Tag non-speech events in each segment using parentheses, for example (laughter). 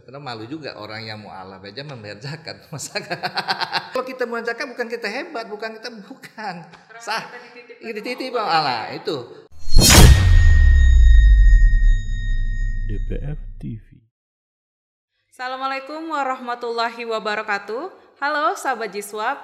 karena malu juga orang yang mualaf aja membayar zakat. (laughs) Masa (laughs) kalau kita mau zakat bukan kita hebat, bukan kita bukan. Sah. Ini titip Allah itu. DPF TV. Assalamualaikum warahmatullahi wabarakatuh. Halo sahabat Jiswap,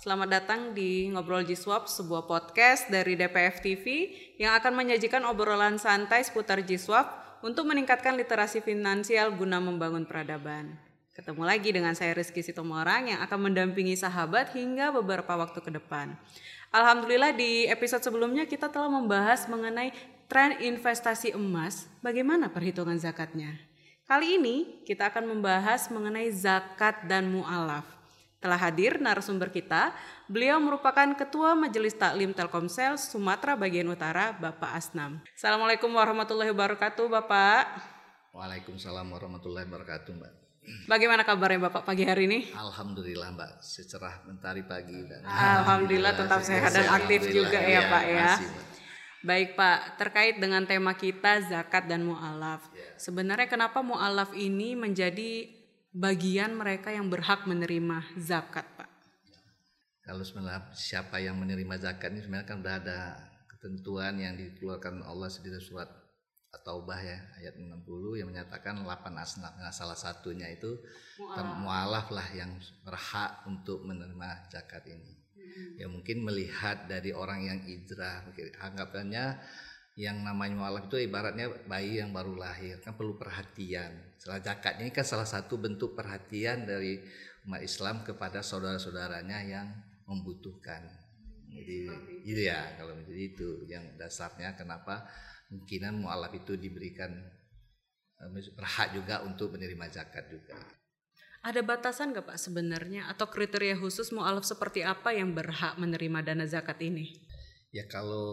selamat datang di Ngobrol Jiswap, sebuah podcast dari DPF TV yang akan menyajikan obrolan santai seputar Jiswap untuk meningkatkan literasi finansial guna membangun peradaban. Ketemu lagi dengan saya Rizky Sitomorang yang akan mendampingi sahabat hingga beberapa waktu ke depan. Alhamdulillah di episode sebelumnya kita telah membahas mengenai tren investasi emas, bagaimana perhitungan zakatnya. Kali ini kita akan membahas mengenai zakat dan mu'alaf. Telah hadir narasumber kita, beliau merupakan Ketua Majelis Taklim Telkomsel Sumatera Bagian Utara, Bapak Asnam. Assalamualaikum warahmatullahi wabarakatuh, Bapak. Waalaikumsalam warahmatullahi wabarakatuh, Mbak. Bagaimana kabarnya Bapak pagi hari ini? Alhamdulillah, Mbak. Secerah mentari pagi dan Alhamdulillah tetap sehat dan aktif juga ya, Iya, Pak ya. masih, Mbak. Baik Pak, terkait dengan tema kita zakat dan mu'alaf. Sebenarnya kenapa mu'alaf ini menjadi bagian mereka yang berhak menerima zakat Pak? Kalau sebenarnya siapa yang menerima zakat ini sebenarnya kan sudah ada ketentuan yang dikeluarkan Allah sendiri surat At-Taubah ya ayat 60 yang menyatakan 8 asnaf. Nah, salah satunya itu mualaf lah yang berhak untuk menerima zakat ini. Ya mungkin melihat dari orang yang hijrah, mungkin anggapannya yang namanya mualaf itu ibaratnya bayi yang baru lahir kan perlu perhatian. Salah zakat ini kan salah satu bentuk perhatian dari umat Islam kepada saudara-saudaranya yang membutuhkan. Jadi itu ya kalau menjadi itu yang dasarnya kenapa mungkinan mualaf itu diberikan eh, berhak juga untuk menerima zakat juga. Ada batasan nggak Pak sebenarnya atau kriteria khusus mu'alaf seperti apa yang berhak menerima dana zakat ini? Ya kalau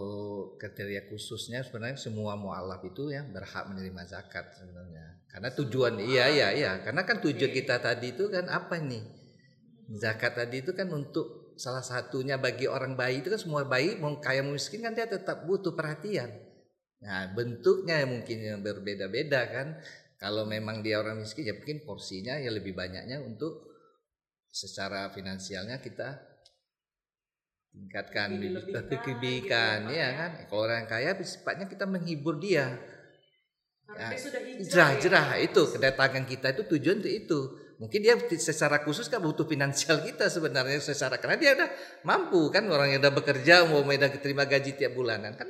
kriteria khususnya sebenarnya semua mualaf itu ya berhak menerima zakat sebenarnya. Karena tujuan iya iya iya karena kan tujuan kita tadi itu kan apa nih? Zakat tadi itu kan untuk salah satunya bagi orang bayi itu kan semua bayi mau kaya mau miskin kan dia tetap butuh perhatian. Nah bentuknya mungkin yang berbeda-beda kan. Kalau memang dia orang miskin ya mungkin porsinya ya lebih banyaknya untuk secara finansialnya kita tingkatkan kebijakan ya kan? kalau orang kaya sifatnya kita menghibur dia. Ya, jerah jerah itu kedatangan kita itu tujuan untuk itu. Mungkin dia secara khusus kan butuh finansial kita sebenarnya secara karena dia udah mampu kan orang yang udah bekerja mau udah terima gaji tiap bulanan kan.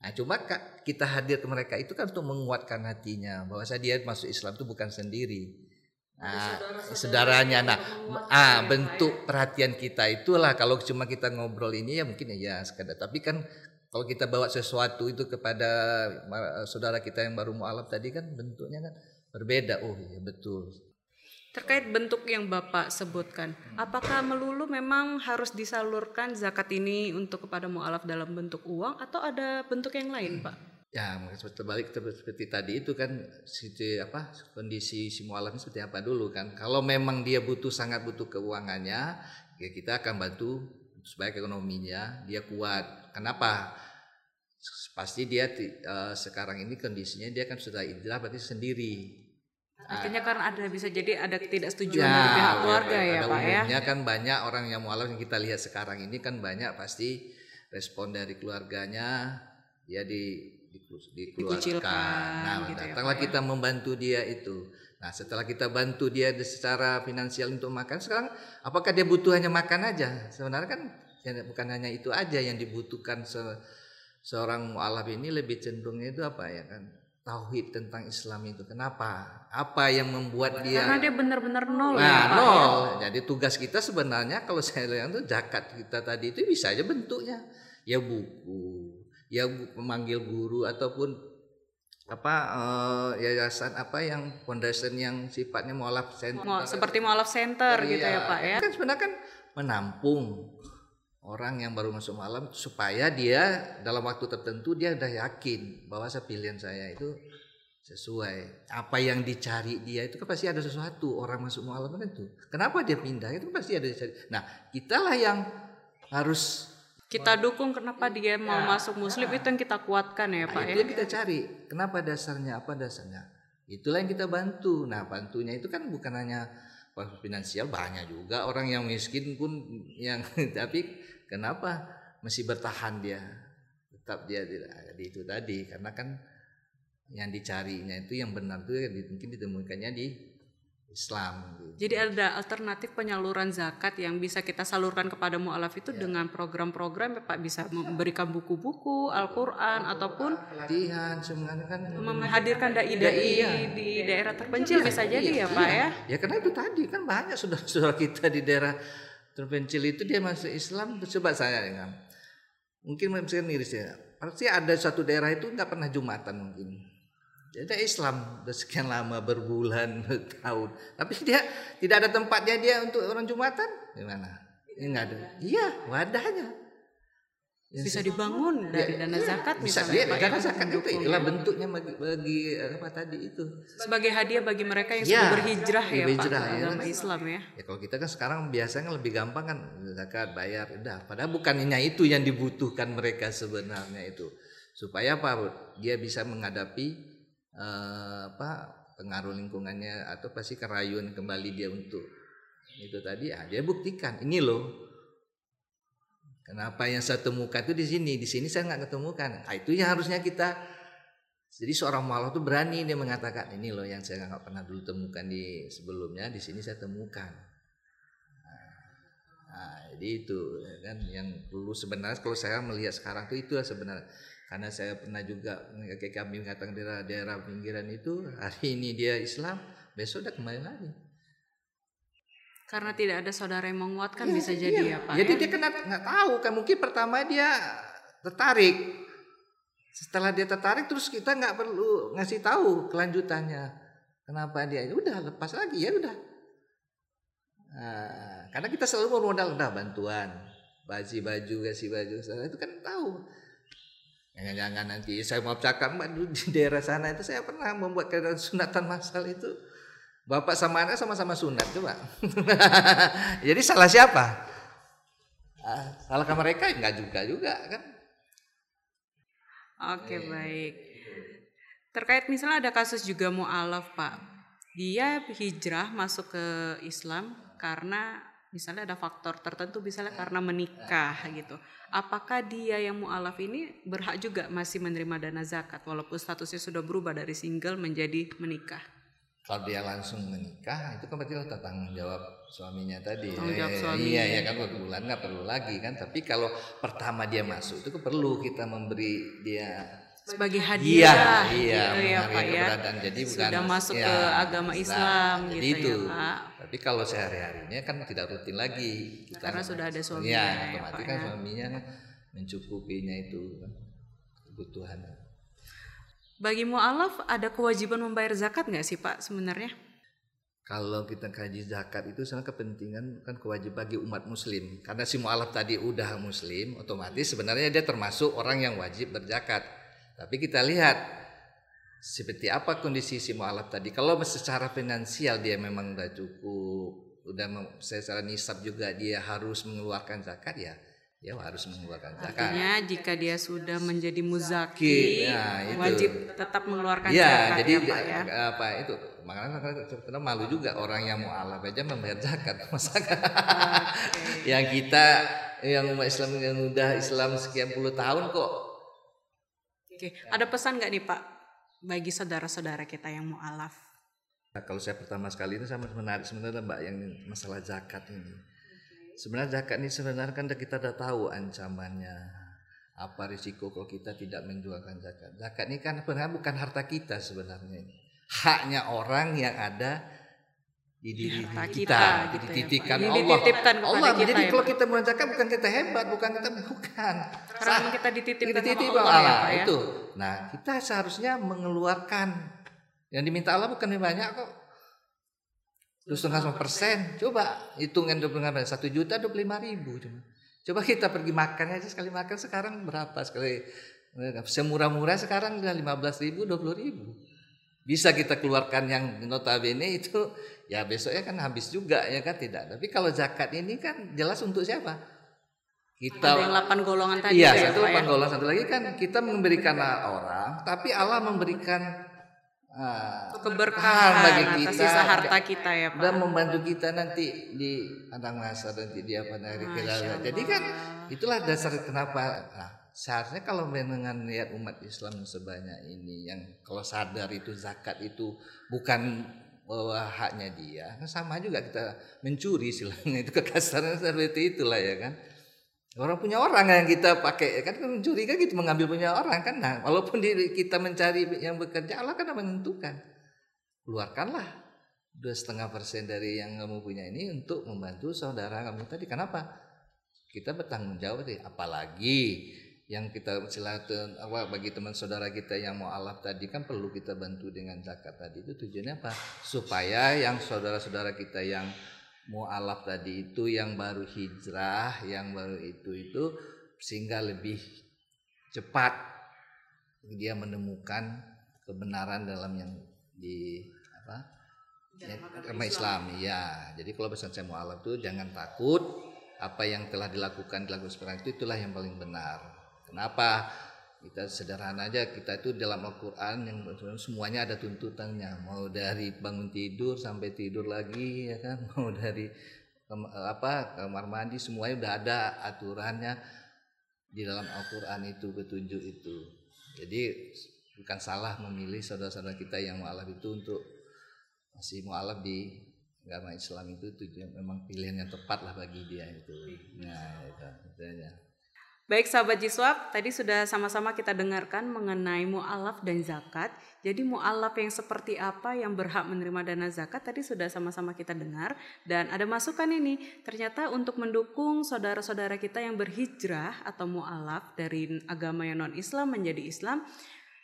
Nah cuma kita hadir ke mereka itu kan untuk menguatkan hatinya bahwa dia masuk Islam itu bukan sendiri Nah, saudaranya. Nah, ah bentuk perhatian kita itulah kalau cuma kita ngobrol ini ya mungkin ya sekadar. Tapi kan kalau kita bawa sesuatu itu kepada saudara kita yang baru mualaf tadi kan bentuknya kan berbeda. Oh iya betul. Terkait bentuk yang Bapak sebutkan, apakah melulu memang harus disalurkan zakat ini untuk kepada mualaf dalam bentuk uang atau ada bentuk yang lain, Pak? Ya, terbalik seperti tadi itu kan situ apa kondisi si mualaf seperti apa dulu kan. Kalau memang dia butuh sangat butuh keuangannya, ya kita akan bantu supaya ekonominya dia kuat. Kenapa? Pasti dia uh, sekarang ini kondisinya dia kan sudah hijrah berarti sendiri. Artinya kan ada bisa jadi ada ketidaksetujuan ya, dari pihak keluarga ya, ya Pak ya. kan banyak orang yang mualaf yang kita lihat sekarang ini kan banyak pasti respon dari keluarganya ya di dikeluarkan. Nah, gitu ya, datanglah ya? kita membantu dia itu. Nah, setelah kita bantu dia secara finansial untuk makan, sekarang apakah dia butuh hanya makan aja? Sebenarnya kan ya, bukan hanya itu aja yang dibutuhkan se seorang mualaf ini lebih cenderungnya itu apa ya kan? Tauhid tentang Islam itu. Kenapa? Apa yang membuat dia Karena dia benar-benar nol Nah, ya, Pak. ya? nol. Jadi tugas kita sebenarnya kalau saya bilang itu zakat kita tadi itu bisa aja bentuknya ya buku, ya memanggil guru ataupun apa eh, yayasan apa yang foundation yang sifatnya mualaf center. Mau- seperti mualaf center gitu ya, Pak ya. kan sebenarnya kan menampung orang yang baru masuk malam supaya dia dalam waktu tertentu dia udah yakin bahwa saya pilihan saya itu sesuai. Apa yang dicari dia itu kan pasti ada sesuatu. Orang masuk malam kan itu. Kenapa dia pindah? Itu pasti ada dicari. Nah kitalah yang harus Kita dukung kenapa dia mau masuk muslim itu yang kita kuatkan ya, Pak Nah, ya. itu yang kita cari. Kenapa dasarnya? Apa dasarnya? itulah yang kita bantu nah bantunya itu kan bukan hanya finansial banyak juga orang yang miskin pun yang (laughs) tapi kenapa masih bertahan dia tetap dia di itu tadi karena kan yang dicarinya itu yang benar itu mungkin ditemukannya di Islam. Gitu. Jadi ada alternatif penyaluran zakat yang bisa kita salurkan kepada mualaf itu ya. dengan program-program ya Pak bisa memberikan buku-buku Al-Qur'an ataupun pelatihan sebenarnya kan menghadirkan dai-dai ya, di daerah terpencil ya, bisa iya, jadi ya Pak ya. Ya karena itu tadi kan banyak saudara-saudara kita di daerah terpencil itu dia masuk Islam coba saya ya kan. Mungkin misalnya miris ya. Pasti ada satu daerah itu nggak pernah Jumatan mungkin dia Islam sekian lama berbulan (laughs) tahun tapi dia tidak ada tempatnya dia untuk orang jumatan. Gimana? Ini nggak ada. Iya wadahnya. Bisa dibangun ya, dari dana iya, zakat bisa dia, dana zakat itu itulah bentuknya bagi, bagi apa tadi itu? Sebagai hadiah bagi mereka yang ya, sudah berhijrah ya, berhijrah, Pak ya. agama Islam ya. Ya kalau kita kan sekarang biasanya lebih gampang kan zakat bayar udah. Padahal bukannya itu yang dibutuhkan mereka sebenarnya itu. Supaya apa dia bisa menghadapi eh, apa pengaruh lingkungannya atau pasti kerayuan kembali dia untuk itu tadi ah dia buktikan. Ini loh. Kenapa yang saya temukan itu di sini? Di sini saya nggak ketemukan. Nah, itu yang harusnya kita jadi seorang malah tuh berani dia mengatakan ini loh yang saya nggak pernah dulu temukan di sebelumnya di sini saya temukan. Nah, jadi itu ya kan yang dulu sebenarnya kalau saya melihat sekarang tuh itu sebenarnya karena saya pernah juga kakek kami mengatakan daerah daerah pinggiran itu hari ini dia Islam besok udah kembali lagi. Karena tidak ada saudara yang menguatkan ya, bisa jadi iya. ya pak jadi ya? dia kan nggak tahu kan mungkin pertama dia tertarik. Setelah dia tertarik terus kita nggak perlu ngasih tahu kelanjutannya. Kenapa dia? Ya udah lepas lagi ya udah. Nah, karena kita selalu bermodal udah bantuan. Baju baju kasih baju. Itu kan tahu Jangan-jangan nanti saya mau cakap mbak di daerah sana itu saya pernah membuat kegiatan sunatan masal itu bapak sama anak sama-sama sunat coba. (laughs) Jadi salah siapa? Ah, salah ke mereka enggak juga juga kan? Oke eh. baik. Terkait misalnya ada kasus juga mualaf pak, dia hijrah masuk ke Islam karena misalnya ada faktor tertentu misalnya karena menikah gitu. Apakah dia yang mualaf ini berhak juga masih menerima dana zakat walaupun statusnya sudah berubah dari single menjadi menikah? Kalau dia langsung menikah itu kan berarti tanggung jawab suaminya tadi. Tanggung jawab eh, suami. iya ya kan bulan nggak perlu lagi kan. Tapi kalau pertama dia masuk itu kan perlu kita memberi dia sebagai hadiah iya, iya, gitu ya Pak ya. Jadi bukan sudah masuk ya, ke agama Islam nah, gitu itu. ya Pak. Tapi kalau sehari-harinya kan tidak rutin lagi. Kita, Karena sudah ada suaminya ya, ya, otomatis kan ya. suaminya mencukupinya itu kebutuhan. Bagi mualaf ada kewajiban membayar zakat nggak sih Pak sebenarnya? Kalau kita kaji zakat itu sangat kepentingan kan kewajiban bagi umat muslim. Karena si mualaf tadi udah muslim, otomatis sebenarnya dia termasuk orang yang wajib berzakat tapi kita lihat seperti apa kondisi si mualaf tadi. Kalau secara finansial dia memang udah cukup, udah secara nisab juga dia harus mengeluarkan zakat ya, dia harus mengeluarkan zakat. Artinya jika dia sudah menjadi muzaki, ya, wajib tetap mengeluarkan ya, zakat jadi ya, Pak, ya. apa itu makanya karena malu juga orang yang mualaf aja membayar zakat (laughs) masa okay. yang kita yang umat Islam yang udah Islam sekian puluh tahun kok Oke, ada pesan nggak nih Pak bagi saudara-saudara kita yang mualaf? Nah, kalau saya pertama sekali ini sama menarik sebenarnya Mbak yang masalah zakat ini. Sebenarnya zakat ini sebenarnya kan kita sudah tahu ancamannya apa risiko kalau kita tidak menjualkan zakat. Zakat ini kan sebenarnya bukan harta kita sebenarnya Haknya orang yang ada di diri kita, kita gitu dititipkan ya, Allah. Dititipkan Allah. Kita, Jadi ya, kalau kita mengerjakan bukan kita hebat, bukan kita bukan. Karena kita dititipkan dititip Allah, Allah ya, ya, itu. Nah, kita seharusnya mengeluarkan yang diminta Allah bukan banyak kok. Terus setengah persen, coba hitungkan dua puluh satu juta dua puluh lima ribu cuma. Coba kita pergi makan aja sekali makan sekarang berapa sekali semurah-murah sekarang udah lima belas ribu dua puluh ribu bisa kita keluarkan yang notabene itu ya besoknya kan habis juga ya kan tidak. Tapi kalau zakat ini kan jelas untuk siapa? Kita ada yang 8 golongan tadi Iya, ya, satu 8 ya? golongan satu lagi kan kita memberikan orang, tapi Allah memberikan ah, keberkahan bagi kita sisa harta kita ya Pak. dan membantu kita nanti di padang masa nanti di apa hari kita. Jadi kan itulah dasar kenapa nah, seharusnya kalau dengan niat umat Islam sebanyak ini yang kalau sadar itu zakat itu bukan bahwa haknya dia, kan sama juga kita mencuri silangnya itu kekasaran seperti itulah ya kan. Orang punya orang yang kita pakai kan mencuri kan gitu mengambil punya orang kan. Nah, walaupun di, kita mencari yang bekerja Allah kan menentukan. Keluarkanlah dua setengah persen dari yang kamu punya ini untuk membantu saudara kamu tadi. Kenapa? Kita bertanggung jawab sih. Apalagi yang kita silakan apa bagi teman saudara kita yang mau alaf tadi kan perlu kita bantu dengan zakat tadi. Itu tujuannya apa? Supaya yang saudara-saudara kita yang mau alaf tadi itu yang baru hijrah yang baru itu itu sehingga lebih cepat dia menemukan kebenaran dalam yang di apa agama Islam. ya jadi kalau pesan saya mau alaf itu jangan takut apa yang telah dilakukan dilakukan sekarang itu itulah yang paling benar Kenapa? Kita sederhana aja kita itu dalam Al-Qur'an yang semuanya ada tuntutannya, mau dari bangun tidur sampai tidur lagi ya kan, (laughs) mau dari apa kamar mandi semuanya udah ada aturannya di dalam Al-Qur'an itu petunjuk itu. Jadi bukan salah memilih saudara-saudara kita yang mualaf itu untuk masih mualaf di agama Islam itu tujuan memang pilihan yang tepat lah bagi dia itu. Nah, itu, itu aja. Baik sahabat Jiswab, tadi sudah sama-sama kita dengarkan mengenai mu'alaf dan zakat. Jadi mu'alaf yang seperti apa yang berhak menerima dana zakat tadi sudah sama-sama kita dengar. Dan ada masukan ini, ternyata untuk mendukung saudara-saudara kita yang berhijrah atau mu'alaf dari agama yang non-Islam menjadi Islam,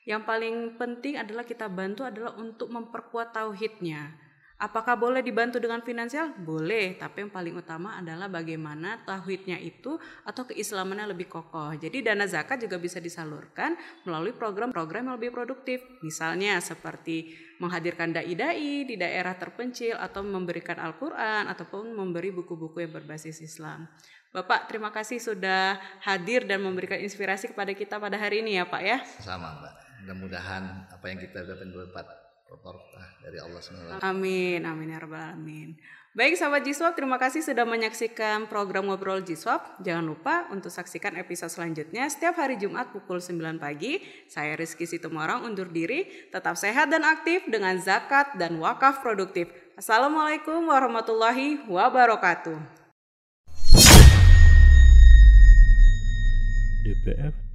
yang paling penting adalah kita bantu adalah untuk memperkuat tauhidnya Apakah boleh dibantu dengan finansial? Boleh, tapi yang paling utama adalah bagaimana tauhidnya itu atau keislamannya lebih kokoh. Jadi dana zakat juga bisa disalurkan melalui program-program yang lebih produktif. Misalnya seperti menghadirkan dai-dai di daerah terpencil atau memberikan Al-Qur'an ataupun memberi buku-buku yang berbasis Islam. Bapak, terima kasih sudah hadir dan memberikan inspirasi kepada kita pada hari ini ya, Pak ya. Sama, Mbak. Mudah-mudahan apa yang kita dapat berempat berkah dari Allah SWT. Amin, amin ya rabbal alamin. Baik sahabat Jiswab, terima kasih sudah menyaksikan program Ngobrol Jiswab. Jangan lupa untuk saksikan episode selanjutnya setiap hari Jumat pukul 9 pagi. Saya Rizky Situmorang undur diri, tetap sehat dan aktif dengan zakat dan wakaf produktif. Assalamualaikum warahmatullahi wabarakatuh. DPF